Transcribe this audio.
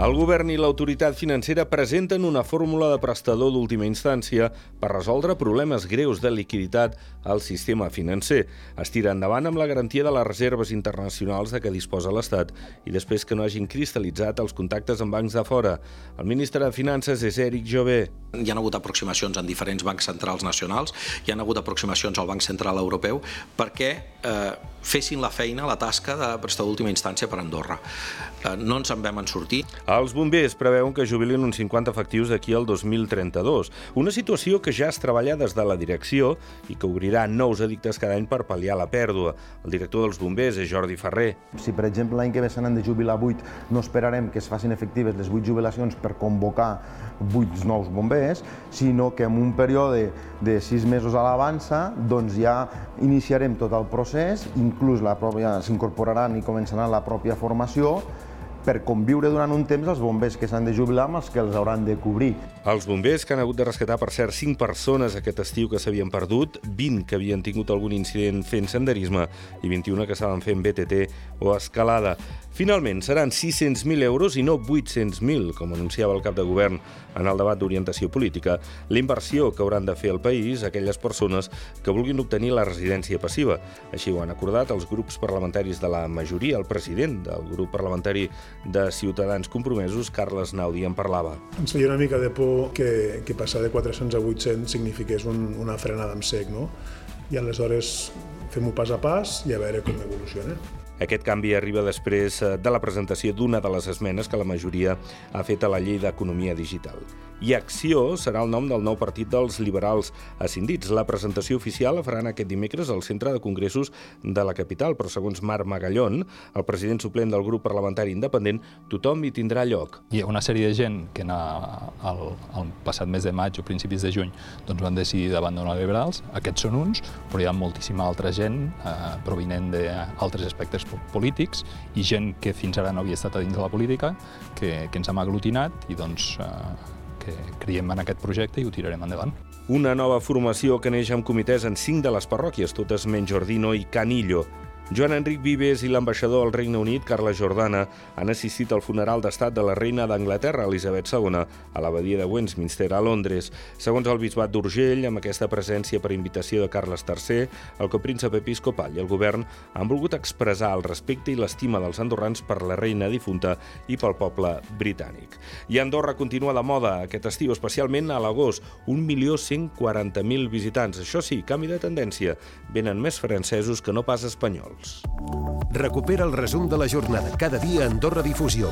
El govern i l'autoritat financera presenten una fórmula de prestador d'última instància per resoldre problemes greus de liquiditat al sistema financer. Es tira endavant amb la garantia de les reserves internacionals de què disposa l'Estat i després que no hagin cristal·litzat els contactes amb bancs de fora. El ministre de Finances és Eric Jové. Hi ha hagut aproximacions en diferents bancs centrals nacionals, hi ha hagut aproximacions al Banc Central Europeu perquè eh, fessin la feina, la tasca de prestador d'última instància per Andorra. Eh, no ens en vam en sortir. Els bombers preveuen que jubilin uns 50 efectius d'aquí al 2032, una situació que ja es treballa des de la direcció i que obrirà nous edictes cada any per pal·liar la pèrdua. El director dels bombers és Jordi Ferrer. Si, per exemple, l'any que ve se n'han de jubilar 8, no esperarem que es facin efectives les 8 jubilacions per convocar 8 nous bombers, sinó que en un període de 6 mesos a l'avança doncs ja iniciarem tot el procés, inclús s'incorporaran i començaran la pròpia formació per conviure durant un temps els bombers que s'han de jubilar amb els que els hauran de cobrir. Els bombers que han hagut de rescatar, per cert, 5 persones aquest estiu que s'havien perdut, 20 que havien tingut algun incident fent senderisme i 21 que estaven fent BTT o escalada. Finalment, seran 600.000 euros i no 800.000, com anunciava el cap de govern en el debat d'orientació política, l'inversió que hauran de fer el país aquelles persones que vulguin obtenir la residència passiva. Així ho han acordat els grups parlamentaris de la majoria. El president del grup parlamentari de Ciutadans Compromesos, Carles Naudi, en parlava. Ens feia una mica de por que, que passar de 400 a 800 signifiqués un, una frenada en sec, no? I aleshores fem-ho pas a pas i a veure com evoluciona. Aquest canvi arriba després eh, de la presentació d'una de les esmenes que la majoria ha fet a la llei d'economia digital. I Acció serà el nom del nou partit dels liberals ascendits. La presentació oficial la faran aquest dimecres al Centre de Congressos de la capital, però segons Marc Magallón, el president suplent del grup parlamentari independent, tothom hi tindrà lloc. Hi ha una sèrie de gent que en el, el passat mes de maig o principis de juny doncs van decidir d'abandonar liberals. Aquests són uns, però hi ha moltíssima altra gent eh, provinent d'altres aspectes polítics i gent que fins ara no havia estat a dins de la política que, que ens hem aglutinat i doncs eh, que creiem en aquest projecte i ho tirarem endavant. Una nova formació que neix amb comitès en cinc de les parròquies, totes menys Ordino i Canillo. Joan Enric Vives i l'ambaixador al Regne Unit, Carla Jordana, han assistit al funeral d'estat de la reina d'Anglaterra, Elisabet II, a l'abadia de Westminster, a Londres. Segons el bisbat d'Urgell, amb aquesta presència per invitació de Carles III, el copríncep episcopal i el govern han volgut expressar el respecte i l'estima dels andorrans per la reina difunta i pel poble britànic. I Andorra continua de moda aquest estiu, especialment a l'agost, 1.140.000 visitants. Això sí, canvi de tendència. Venen més francesos que no pas espanyols. Palafolls. Recupera el resum de la jornada cada dia a Difusió.